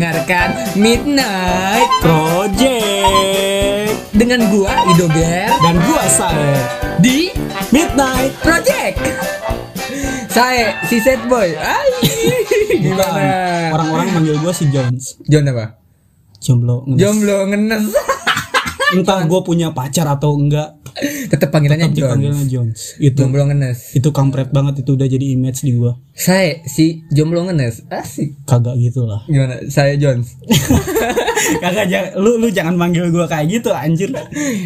mendengarkan Midnight Project dengan gua Idoger dan gua Sae di Midnight Project. Saya si Set Boy. Ay, gimana? Orang-orang manggil gua si Jones John apa? Jomblo ngenes. Jomblo ngenes. Entah gua punya pacar atau enggak Tetap panggilannya dipanggilnya John. Jones Itu Jomblo ngenes. itu kampret banget itu udah jadi image di gua Saya si Jomblo ngenes. Asik. Kagak gitu lah Gimana? Saya Jones. Kagak jangan lu lu jangan manggil gua kayak gitu anjir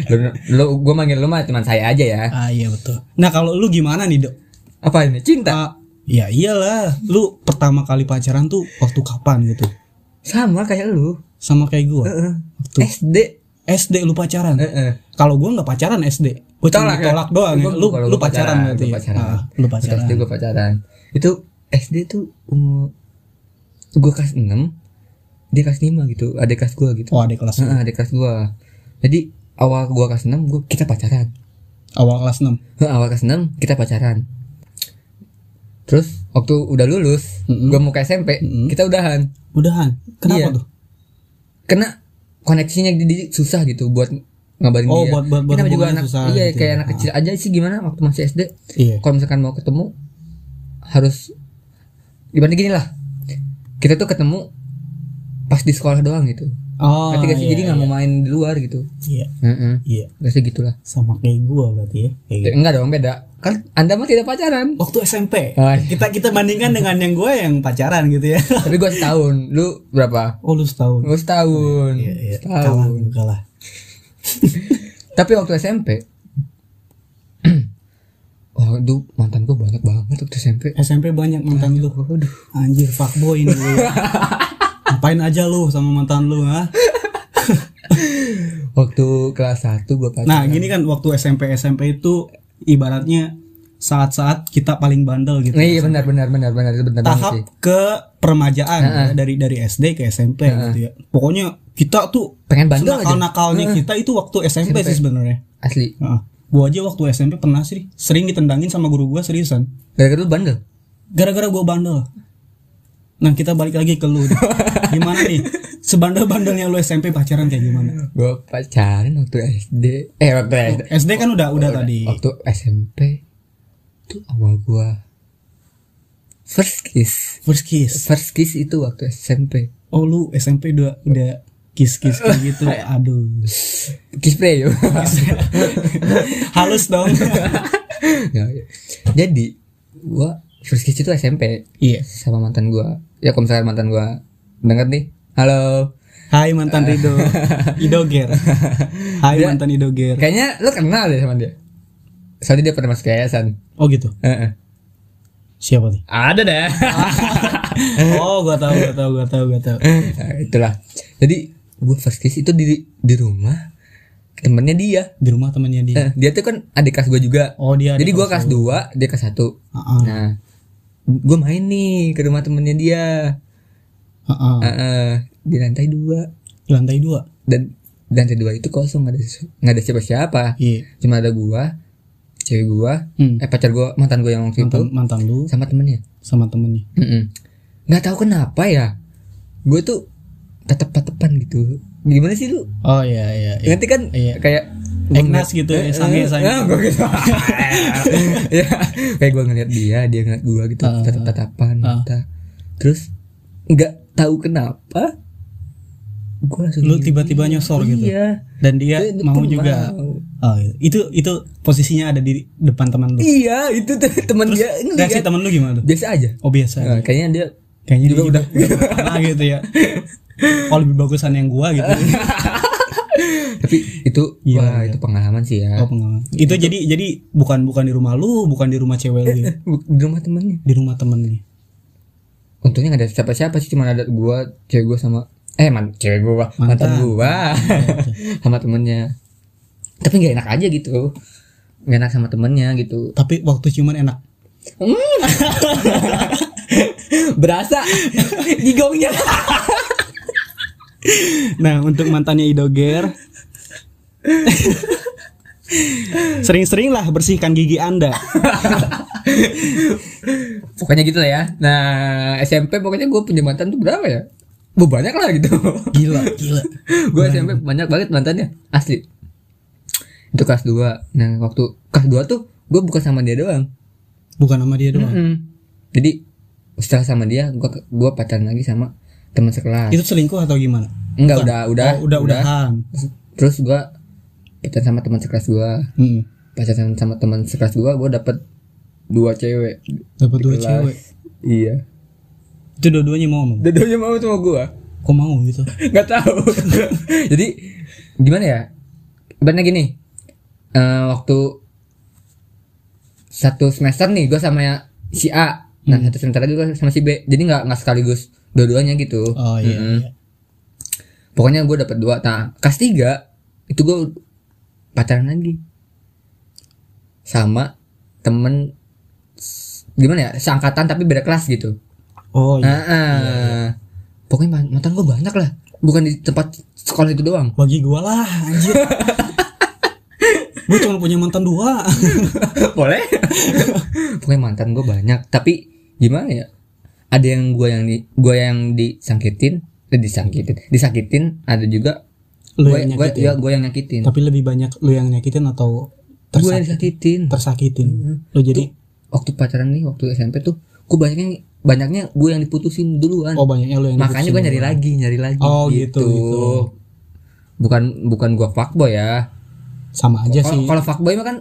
Lu, lu gua manggil lu mah cuman saya aja ya. Ah iya betul Nah kalau lu gimana nih dok Apa ini? Cinta. Ah, Ya iyalah Lu pertama kali pacaran tuh waktu kapan gitu Sama kayak lu. Sama kayak gua Heeh. Waktu SD. SD lu pacaran Heeh. Kalau gua nggak pacaran SD Gua cuma Tolak ya? tolak doang ya. Gua- Lu kalau lu gua pacaran berarti gua ya? pacaran. Ah, Lu pacaran SD gue pacaran. Itu SD tuh umur gue kelas 6 dia kelas 5 gitu adik kelas gue gitu Oh adik kelas Heeh, adik kelas gue jadi awal gue kelas 6 gue kita pacaran Awal kelas 6 Heeh, awal kelas 6 kita pacaran terus waktu udah lulus Mm-mm. gue mau ke SMP Mm-mm. kita udahan Udahan Kenapa Iya. tuh? kena koneksinya jadi susah gitu buat ngabarin Oh, dia. buat- buat- buat Kita juga anak susah iya gitu kayak ya. anak kecil aja sih gimana waktu masih SD Iya. Kalau misalkan mau ketemu harus gimana gini lah. Kita tuh ketemu pas di sekolah doang gitu. Oh gak sih? iya, jadi nggak mau main di luar gitu. Iya. Heeh. Iya. Biasa gitulah. Sama kayak gua berarti ya Kayak Eh, gitu. enggak dong beda kan anda mah tidak pacaran Waktu SMP Oh, iya. Kita kita bandingkan dengan yang gue yang pacaran gitu ya tapi gua setahun lu berapa Oh lu setahun gua setahun Iya iya setahun Kalah tapi waktu SMP Oh, itu mantan gua banyak banget waktu SMP. SMP banyak mantan lu Waduh. Anjir fuckboy ini lu. Ngapain aja lu sama mantan lu ha? Waktu kelas 1 gua pacaran. Nah gini kan waktu SMP SMP itu ibaratnya saat-saat kita paling bandel gitu. Iya benar benar benar benar itu benar Tahap sih. ke permajaan ya, dari dari SD ke SMP gitu ya. Pokoknya kita tuh Pengen bandel aja. nakal-nakalnya kita itu waktu SMP, sih sebenarnya. Asli. Heeh. Gua aja waktu SMP pernah sih sering ditendangin sama guru gua seriusan. Gara-gara lu bandel. Gara-gara gua bandel. Nah kita balik lagi ke lu. Gimana nih? Sebandel-bandelnya lu SMP pacaran kayak gimana? Gua pacaran waktu SD. Eh waktu SD. SD kan udah udah tadi. Waktu SMP itu awal gua first kiss. First kiss. First kiss itu waktu SMP. Oh lu SMP udah udah kiss kiss kayak gitu. Aduh. Kiss play yo. Halus dong. Ya, ya. Jadi gua first kiss itu SMP Iya. sama mantan gua. Ya kalau misalkan mantan gua denger nih. Halo. Hai mantan Rido. Idoger. Hai Dia- mantan Idoger. Kayaknya lu kenal deh sama dia. Soalnya dia pernah masuk yayasan. Oh gitu. Heeh. Siapa nih? Ada deh. Oh gua tahu gua tahu gua tahu gua tahu. Nah, itulah. Jadi gue first kiss itu di di rumah temennya dia. Di rumah temannya dia. Eh, dia tuh kan adik kelas gue juga. Oh dia. Jadi gue kelas 2, dia kelas 1 Heeh. Nah, gue main nih ke rumah temennya dia. Heeh. Heeh, di lantai dua Di lantai dua. dan lantai dua itu kosong nggak ada nggak ada siapa-siapa. Iya. Cuma ada gua, cewek gua, Hmm. eh pacar gua, mantan gua yang waktu itu Mantan, mantan lu sama temennya. sama temennya. Nggak tahu kenapa ya, gue tuh tetep-tetepan gitu. Gimana sih lu? Oh iya iya. iya. Ngerti kan Iya. kayak gua Egnas gitu ya, Eh, sange-sange. eh, gua gitu. ya, kayak gue ngeliat dia, dia ngeliat gue gitu, Ah. tatap-tatapan Ah. mata. Terus nggak tahu kenapa gue langsung Lu tiba-tiba nyosor gitu. Iya. Dan dia Dia mau pun juga. mau. Oh iya. itu itu posisinya ada di depan teman lu. Iya, itu teman dia Reaksi ngeliat. teman lu gimana? tuh? biasa aja. Oh biasa. Nah, kayaknya dia Kayaknya juga dia udah. Karena gitu ya. Oh lebih bagusan yang gua gitu. Tapi itu Iya, wah iya. itu pengalaman sih ya. Oh pengalaman. Itu jadi jadi bukan bukan di rumah lu, bukan di rumah cewek lu ya. Di rumah temennya. Di rumah temennya. Untungnya gak ada siapa-siapa sih, cuma ada gua, cewek gua sama eh man, cewek gua, mantan, Mantan. gua sama temennya. Tapi nggak enak aja gitu. Gak enak sama temennya gitu. Tapi waktu ciuman enak. Berasa gigongnya. Nah, untuk mantannya Idoger Sering-sering lah bersihkan gigi Anda. pokoknya gitu lah ya. Nah, SMP pokoknya gua punya mantan tuh berapa ya? Bu banyak lah gitu. Gila, gila. gue SMP banyak banget mantannya asli. Itu kelas 2 Nah waktu kelas 2 tuh gue bukan sama dia doang. Bukan sama dia doang. Mm-mm. Jadi setelah sama dia gue gua pacaran lagi sama teman sekelas. Itu selingkuh atau gimana? Enggak udah udah oh, udah udahan. Terus gue pacaran sama teman sekelas gue. Hmm. Pacaran sama teman sekelas gue gue dapet dua cewek. Dapat dua Kelas. cewek. Iya. Itu dua-duanya mau mau. Dua-duanya mau sama gue. Kok mau gitu? nggak tahu jadi gimana ya ibaratnya gini eh waktu satu semester nih gue sama si A nah satu semester lagi gue sama si B jadi nggak nggak sekaligus dua-duanya gitu Oh iya. Mm-mm. iya. pokoknya gue dapet dua nah kelas tiga itu gue pacaran lagi sama temen gimana ya seangkatan tapi beda kelas gitu Oh iya. Nah, ah. pokoknya man- mantan gue banyak lah bukan di tempat sekolah itu doang Bagi gua lah anjir. gua cuma punya mantan dua. boleh pokoknya mantan gue banyak tapi gimana ya ada yang gue yang di gue yang disangkitin eh, disangkitin disakitin ada juga Lu gue yang gue nyakitin. ya gue yang nyakitin Tapi lebih banyak lu yang nyakitin atau gue yang tersakit, disakitin tersakitin. Lu jadi waktu pacaran nih waktu SMP tuh gue banyaknya banyaknya gue yang diputusin duluan oh banyaknya lu yang makanya gue nyari lagi nyari lagi Oh, gitu, gitu. bukan bukan gue fuckboy ya sama aja Kalau sih. kalau fuckboy mah kan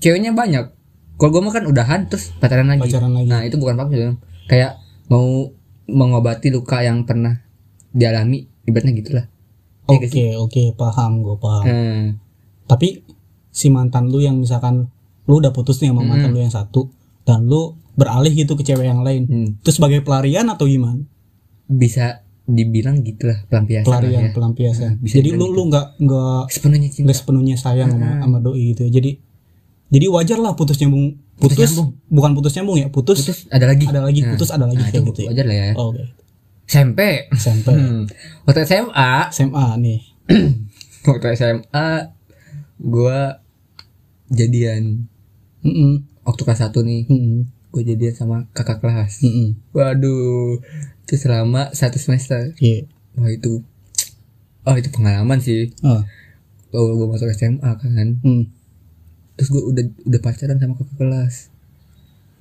ceweknya banyak. Kalau gue mah kan udahan terus pacaran lagi. Pacaran lagi. Nah, itu bukan fuckboy. Kayak mau mengobati luka yang pernah dialami, ibaratnya gitulah. Iya Oke, sih? oke, paham gue paham. Hmm. Tapi si mantan lu yang misalkan lu udah putus nih sama mantan lu yang satu dan lu beralih gitu ke cewek yang lain. Hmm. Itu sebagai pelarian atau gimana? Bisa dibilang gitulah pelampiasan. Pelarian, ya. pelampiasan. bisa Jadi lu lu nggak nggak Sepenuhnya cinta. nggak sepenuhnya sayang sama, sama doi gitu. Jadi jadi wajar lah putus nyambung. Putus Putus, nyambung. bukan putus nyambung ya, putus, Putus ada lagi. ada lagi, Nah, putus ada lagi Nah, kayak itu gitu ya. wajar lah ya. Oh, Oke. SMP. SMP, Hmm. Waktu SMA, SMA nih. waktu SMA gua jadian Mm-mm. Waktu kelas 1 nih. Mm-mm. Gue jadian sama kakak kelas. Mm-mm. Waduh, itu selama satu semester. Iya. Wah itu, oh itu pengalaman sih. Oh. Kalau gue masuk SMA kan, Hmm. terus gue udah udah pacaran sama kakak kelas.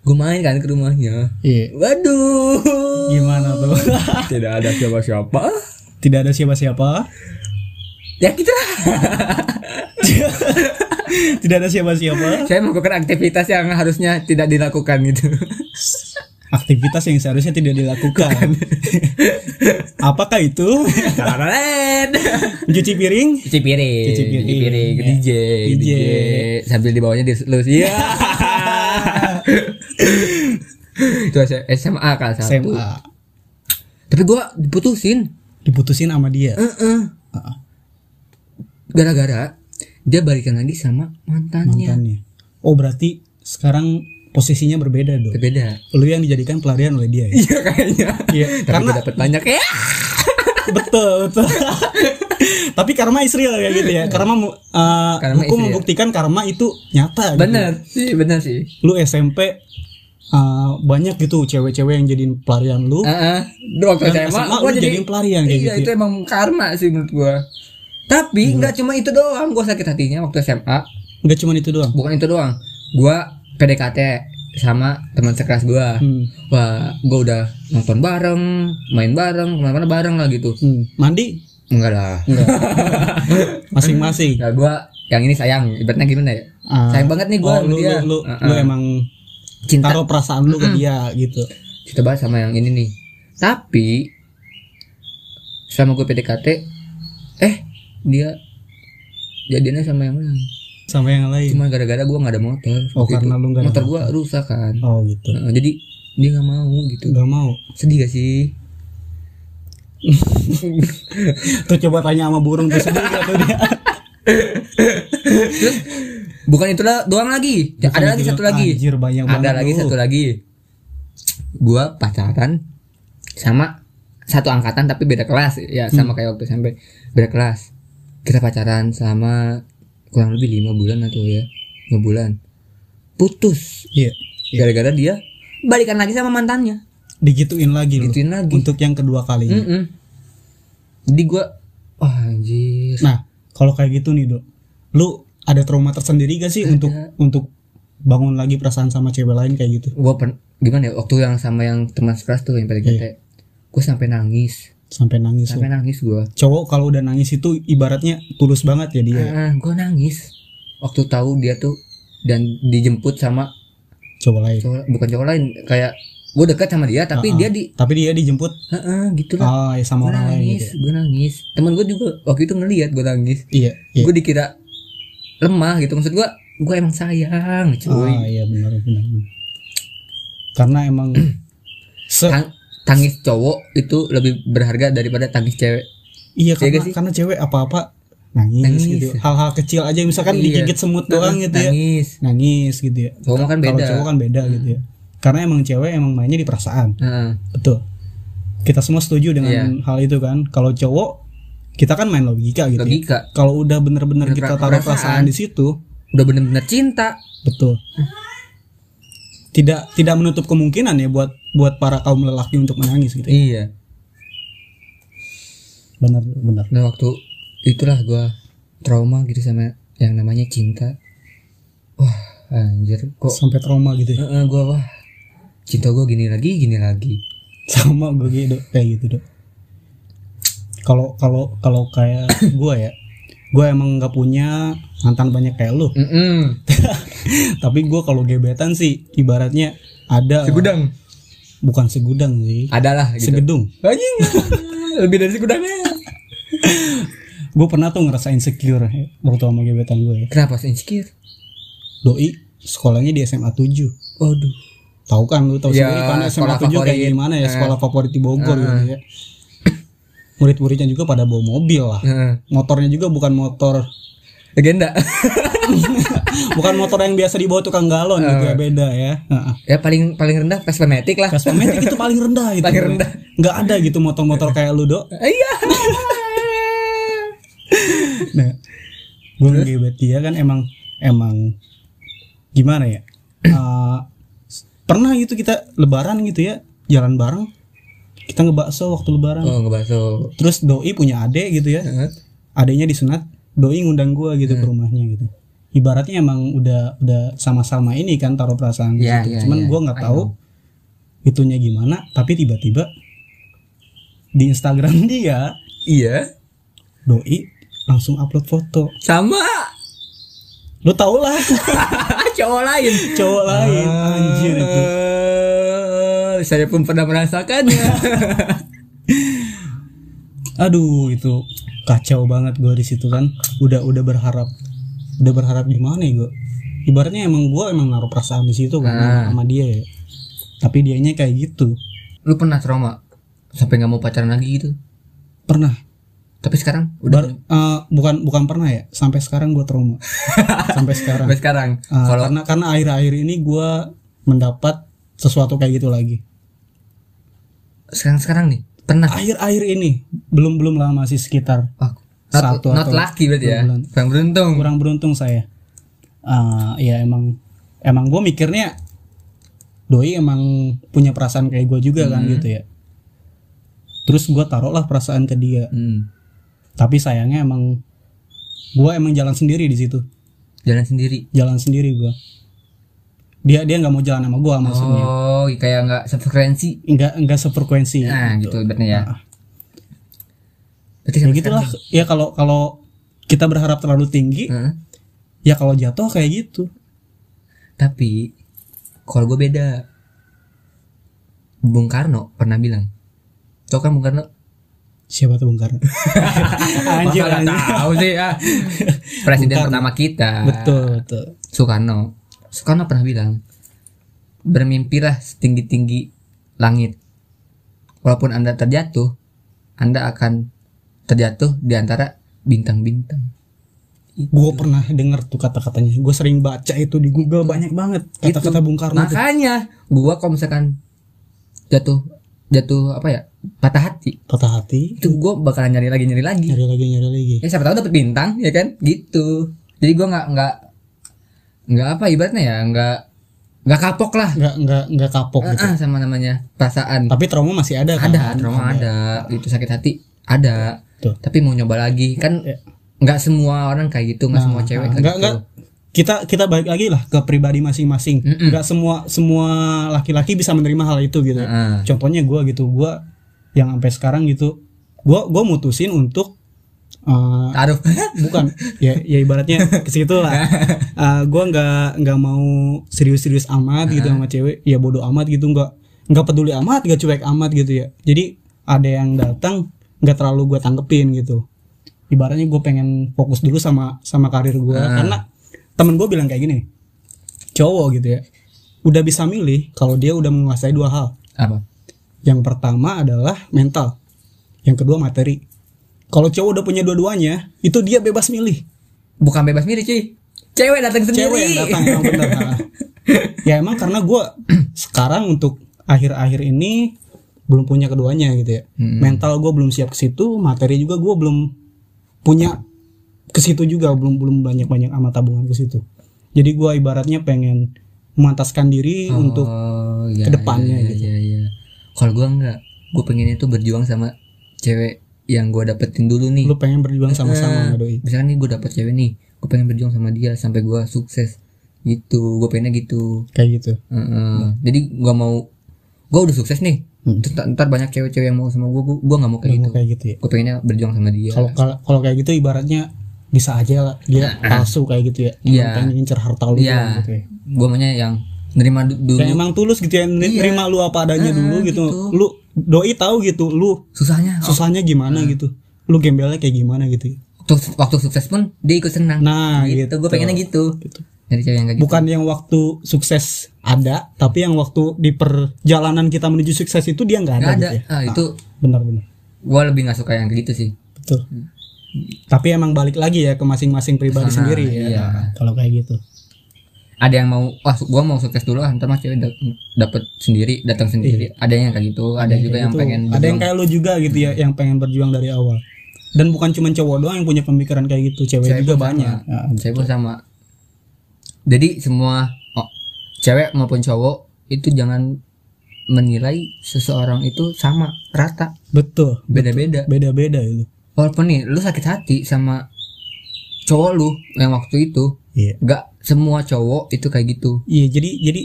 Gue main kan ke rumahnya. Iya. Waduh, Gimana tuh? Tidak ada siapa-siapa. Tidak ada siapa-siapa. Ya kita lah. Tidak ada siapa-siapa. Saya melakukan aktivitas yang harusnya tidak dilakukan gitu. Aktivitas yang seharusnya tidak dilakukan. Apakah itu? Mencuci piring? Cuci piring, Cuci piring. cuci piring. DJ, DJ. DJ, sambil di bawahnya diselus. Iya. itu SMA kan satu. SMA. Tapi gua diputusin. Diputusin sama dia. Heeh. Heeh. Gara-gara dia balikan lagi sama mantannya. Mantannya. Oh berarti sekarang posisinya berbeda dong. Berbeda. Lu yang dijadikan pelarian oleh dia ya? Iya kayaknya. Iya. Karena dapat banyak ya. betul betul. Tapi karma istri lah kayak gitu ya. Karma uh, Karma hukum istri ya. membuktikan karma itu nyata. gitu. Bener sih, bener sih. Lu SMP uh, banyak gitu cewek-cewek yang jadiin pelarian lu. Heeh. Waktu Dan SMA, SMA gua lu jadi jadiin pelarian kayak Iya, gitu itu emang karma sih menurut gua. Tapi nggak cuma itu doang gua sakit hatinya waktu SMA. Enggak cuma itu doang. bukan itu doang gua PDKT sama teman sekelas gua Hmm. wah gua udah nonton bareng main bareng ke mana-mana bareng lah gitu Hmm. Mandi enggak lah. Masing-masing. ya gua yang ini sayang ibaratnya gimana ya Ah. sayang banget nih gua Oh, sama lu, dia lu, lu, Heeh. lu emang cinta taruh perasaan lu ke dia gitu. cinta banget sama yang ini nih tapi selama gue PDKT eh dia jadinya sama yang lain Sama yang lain. cuma gara-gara gua nggak ada motor Oh, karena itu. lu nggak ada motor gua rusak kan Oh gitu. Heeh, jadi dia nggak mau gitu Enggak mau. sedih gak sih Tuh coba tanya sama burung tuh sedih gak tuh dia. Terus bukan itu doang lagi. Ya, ada lagi satu lagi. Anjir, banyak ada banget lagi lu. satu lagi. Gua pacaran sama satu angkatan tapi beda kelas ya sama kayak waktu SMP beda kelas kita pacaran selama kurang lebih lima bulan atau ya lima bulan putus Iya. gara-gara dia balikan lagi sama mantannya Digituin lagi lu. gituin lagi Untuk yang kedua kalinya. Mm-mm. jadi gue wah anjir Nah, kalau kayak gitu nih, Dok. Lu ada trauma tersendiri gak sih untuk untuk bangun lagi perasaan sama cewek lain kayak gitu? gue gimana ya waktu yang sama yang teman sekelas tuh yang PDKT Iya. gue sampai nangis Sampai nangis sampai nangis gue Cowok kalau udah nangis itu ibaratnya tulus banget ya dia. ah, gue nangis waktu tahu dia tuh dan dijemput sama Cowok lain. cowok bukan cowok lain kayak gue dekat sama dia tapi Ah, dia di Tapi dia dijemput Heeh, gitu lah ah, ya sama gue orang lain nangis gitu. ya. gue nangis temen gue juga waktu itu ngelihat gue nangis Iya, iya. gue dikira lemah gitu maksud gue gue emang sayang cuy Ah, iya benar benar. benar. Karena emang se Tang- tangis cowok itu lebih berharga daripada tangis cewek iya Iya karena sih? karena cewek apa-apa nangis, Nangis. gitu. Hal-hal kecil aja misalkan Iya. digigit semut doang gitu ya. nangis Nangis gitu ya. cowok kan Kalau beda cowok kan beda gitu ya. Karena emang cewek emang mainnya di perasaan. Heeh. Betul. Kita semua setuju dengan Iya. hal itu kan. Kalau cowok kita kan main logika gitu. ya. logika Kalau udah bener-bener Bener kita taruh perasaan. perasaan di situ, udah bener-bener cinta betul. Tidak tidak menutup kemungkinan ya buat buat para kaum lelaki untuk menangis gitu. ya. iya Benar benar. nah waktu itulah gua trauma gitu sama yang namanya cinta wah anjir kok Sampai trauma gitu ya. Heeh, gua wah cinta gua gini lagi gini lagi sama gue gitu kayak gitu dok kalau kalau kalau kayak gue ya gue emang nggak punya mantan banyak kayak lu Mm-mm. tapi gue kalau gebetan sih ibaratnya ada segudang bukan segudang sih. Adalah gitu. Segedung. Anjing. Lebih dari segudangnya. Gue pernah tuh ngerasa insecure waktu sama gebetan gue ya. Kenapa sih insecure? Doi sekolahnya di SMA 7 waduh. Tahu kan lu tahu Ya, sendiri kan SMA sekolah 7 kayak favorit. gimana ya? Eh. sekolah favorit di Bogor gitu ya. Murid-muridnya juga pada bawa mobil lah. Heeh. motornya juga bukan motor legenda. Bukan motor yang biasa dibawa tukang galon gitu ya beda ya. Heeh. ya paling paling rendah Vespa Matic lah. Vespa Matic itu paling rendah itu. Paling rendah. nggak ada gitu motor-motor kayak lu dok. Iya. Nah gue ngegebet dia kan emang emang gimana ya? Eh, pernah gitu kita lebaran gitu ya jalan bareng. Kita ngebakso waktu lebaran. Oh ngebaso terus doi punya adek gitu ya. Heeh. adeknya disunat doi ngundang gua gitu ke Hmm. rumahnya gitu. Ibaratnya emang udah udah sama-sama ini kan taruh perasaan Iya, gitu iya, cuman iya. gua nggak tahu itunya gimana tapi tiba-tiba di Instagram dia iya. doi langsung upload foto. Sama. Lo tau lah. Cowok lain. Cowok lain anjir itu. Eh, saya pun pernah merasakannya aduh itu kacau banget gua di situ kan. Udah udah berharap udah berharap gimana ya gua? Ibaratnya emang gua emang naruh perasaan di situ kan Ah. sama dia ya. Tapi dianya kayak gitu. Lu pernah trauma sampai nggak mau pacaran lagi gitu? Pernah. Tapi sekarang udah Bar- eh, bukan bukan pernah ya. Sampai sekarang gua trauma. Sampai sekarang. Sampai sekarang. Eh, kalau karena karena akhir-akhir ini gua mendapat sesuatu kayak gitu lagi. Sekarang sekarang nih pernah akhir-akhir ini belum belum lama sih sekitar Wah, not, Satu not atau lucky berarti ya? bulan. kurang beruntung. Kurang beruntung saya. Eh, ya emang emang gue mikirnya doi emang punya perasaan kayak gue juga kan gitu ya. Terus gue taruh lah perasaan ke dia. Hmm. tapi sayangnya emang gue emang jalan sendiri di situ. Jalan sendiri? Jalan sendiri gue dia dia nggak mau jalan sama gue maksudnya. Oh kayak nggak sefrekuensi? Nggak nggak sefrekuensi. Nah gitu berarti ya. Ah. berarti ya sampai gitulah. ya kalau kalau kita berharap terlalu tinggi Heeh. ya kalau jatuh kayak gitu. Tapi kalau gue beda. Bung Karno pernah bilang Tau kan Bung Karno. Siapa tuh Bung Karno? Anjir anjir tahu sih ah. Presiden pertama kita. Betul betul. Soekarno Soekarno pernah bilang Bermimpilah setinggi-tinggi langit. Walaupun anda terjatuh Anda akan terjatuh di antara bintang-bintang. Gue pernah denger tuh kata-katanya. Gue sering baca itu di Google banyak banget kata-kata Bung Karno. Makanya Gua kalau misalkan Jatuh Jatuh apa ya Patah hati. Patah hati. Itu gue bakalan nyari lagi nyari lagi. Nyari lagi nyari lagi. Ya siapa tahu dapet bintang ya kan? Gitu. Jadi gua nggak nggak nggak apa ibaratnya ya nggak nggak kapok lah. Nggak nggak nggak kapok gitu. Ah, sama namanya perasaan. Tapi trauma masih ada kan? Ada trauma ada. Itu sakit hati ada. Tuh. tapi mau nyoba lagi kan Ya. nggak semua orang kayak gitu nggak semua cewek kayak enggak gitu. Enggak kita kita balik lagi lah ke pribadi masing-masing. Mm-mm. enggak semua semua laki-laki bisa menerima hal itu gitu. Heeh. contohnya gua gitu gua yang sampai sekarang gitu gua gua mutusin untuk uh, taruh. bukan. Ya ya ibaratnya ke situ lah. Uh, gua nggak nggak mau serius-serius amat gitu sama cewek. Ya bodoh amat gitu nggak nggak peduli amat nggak cuek amat gitu ya. Jadi ada yang datang nggak terlalu gua tanggepin gitu. Ibaratnya gue pengen fokus dulu sama sama karir gua. Karena temen gue bilang kayak gini cowok gitu ya udah bisa milih kalau dia udah menguasai dua hal. Apa? Yang pertama adalah mental. Yang kedua materi kalau cowok udah punya dua-duanya itu dia bebas milih bukan bebas milih cuy cewek datang sendiri cewek yang datang emang bener nah. ya emang karena gue sekarang untuk akhir-akhir ini belum punya keduanya gitu ya Hmm. mental gue belum siap ke situ materi juga gue belum punya ke situ juga belum belum banyak banyak amat tabungan ke situ jadi gue ibaratnya pengen memantaskan diri untuk oh, iya, ke depannya iya, gitu. iya, iya. kalau gua enggak gua pengennya tuh berjuang sama cewek yang gua dapetin dulu nih. Lu pengen berjuang sama-sama sama doi? Misalkan nih gue dapet cewek nih gue pengen berjuang sama dia sampai gue sukses. Gitu gue pengennya gitu. Kayak gitu? Heeh. jadi gue mau gue udah sukses nih. Hmm. Terus ntar, banyak cewek-cewek yang mau sama gue gue nggak mau kayak Nggak gitu. mau kayak gitu ya? Gue pengennya berjuang sama dia. Kalau kalau kayak gitu ibaratnya bisa aja lah. Dia palsu kayak gitu ya? Iya. Pengen ngincer harta lu Iya. doang gitu ya? Gue maunya yang nerima du- dulu. Kayak emang tulus gitu ya? Ner- nerima lu apa adanya dulu gitu. gitu. Lu doi tahu gitu lu susahnya susahnya gimana gitu. Lu gembelnya kayak gimana gitu. waktu, waktu sukses pun dia ikut senang Nah, gitu, gitu. gue pengennya gitu Gitu. dari cewek yang kayak gitu Bukan yang waktu sukses ada, tapi yang waktu di perjalanan kita menuju sukses itu dia nggak ada, Nggak ada gitu ya. ah, itu Benar-benar. gue lebih nggak suka yang kayak gitu sih Betul. Tapi emang balik lagi ya ke masing-masing pribadi Sana, sendiri ya. iya. Kalau kayak gitu. Ada yang mau wah gue mau sukses dulu ah ntar mas cewek da- dapet sendiri datang sendiri ada yang kayak gitu ada juga yang Gitu. pengen ada yang berjuang. kayak lu juga gitu ya yang pengen berjuang dari awal. Dan bukan cuma cowok doang yang punya pemikiran kayak gitu, cewek, Cewek juga banyak. sama. Nah, Cewek pun sama jadi semua oh, cewek maupun cowok itu jangan menilai seseorang itu sama rata betul. beda-beda Beda-beda itu. walaupun nih lu sakit hati sama cowok lu yang waktu itu Iya. nggak semua cowok itu kayak gitu. Iya jadi jadi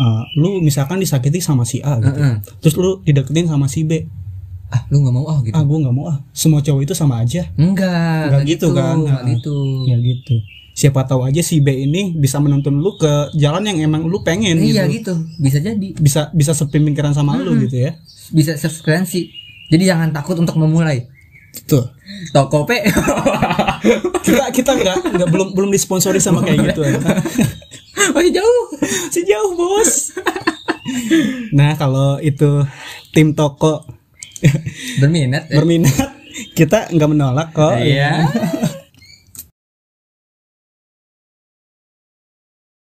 uh, lu misalkan disakiti sama si A gitu, Heeh. terus lu dideketin sama si B, ah lu nggak mau ah gitu. Ah gue nggak mau ah, semua cowok itu sama aja, enggak Nggak gitu kan? nggak Nah. gitu. ya gitu. Siapa tahu aja si B ini bisa menuntun lu ke jalan yang emang lu pengen iya gitu, gitu. Bisa jadi. Bisa bisa sepemikiran sama lu gitu ya, bisa subskripsi jadi jangan takut untuk memulai. Tuh. Tokope Kita kita nggak nggak belum belum disponsori sama kayak gitu, masih jauh sejauh bos. nah kalau itu tim toko berminat eh. berminat kita nggak menolak kok. iya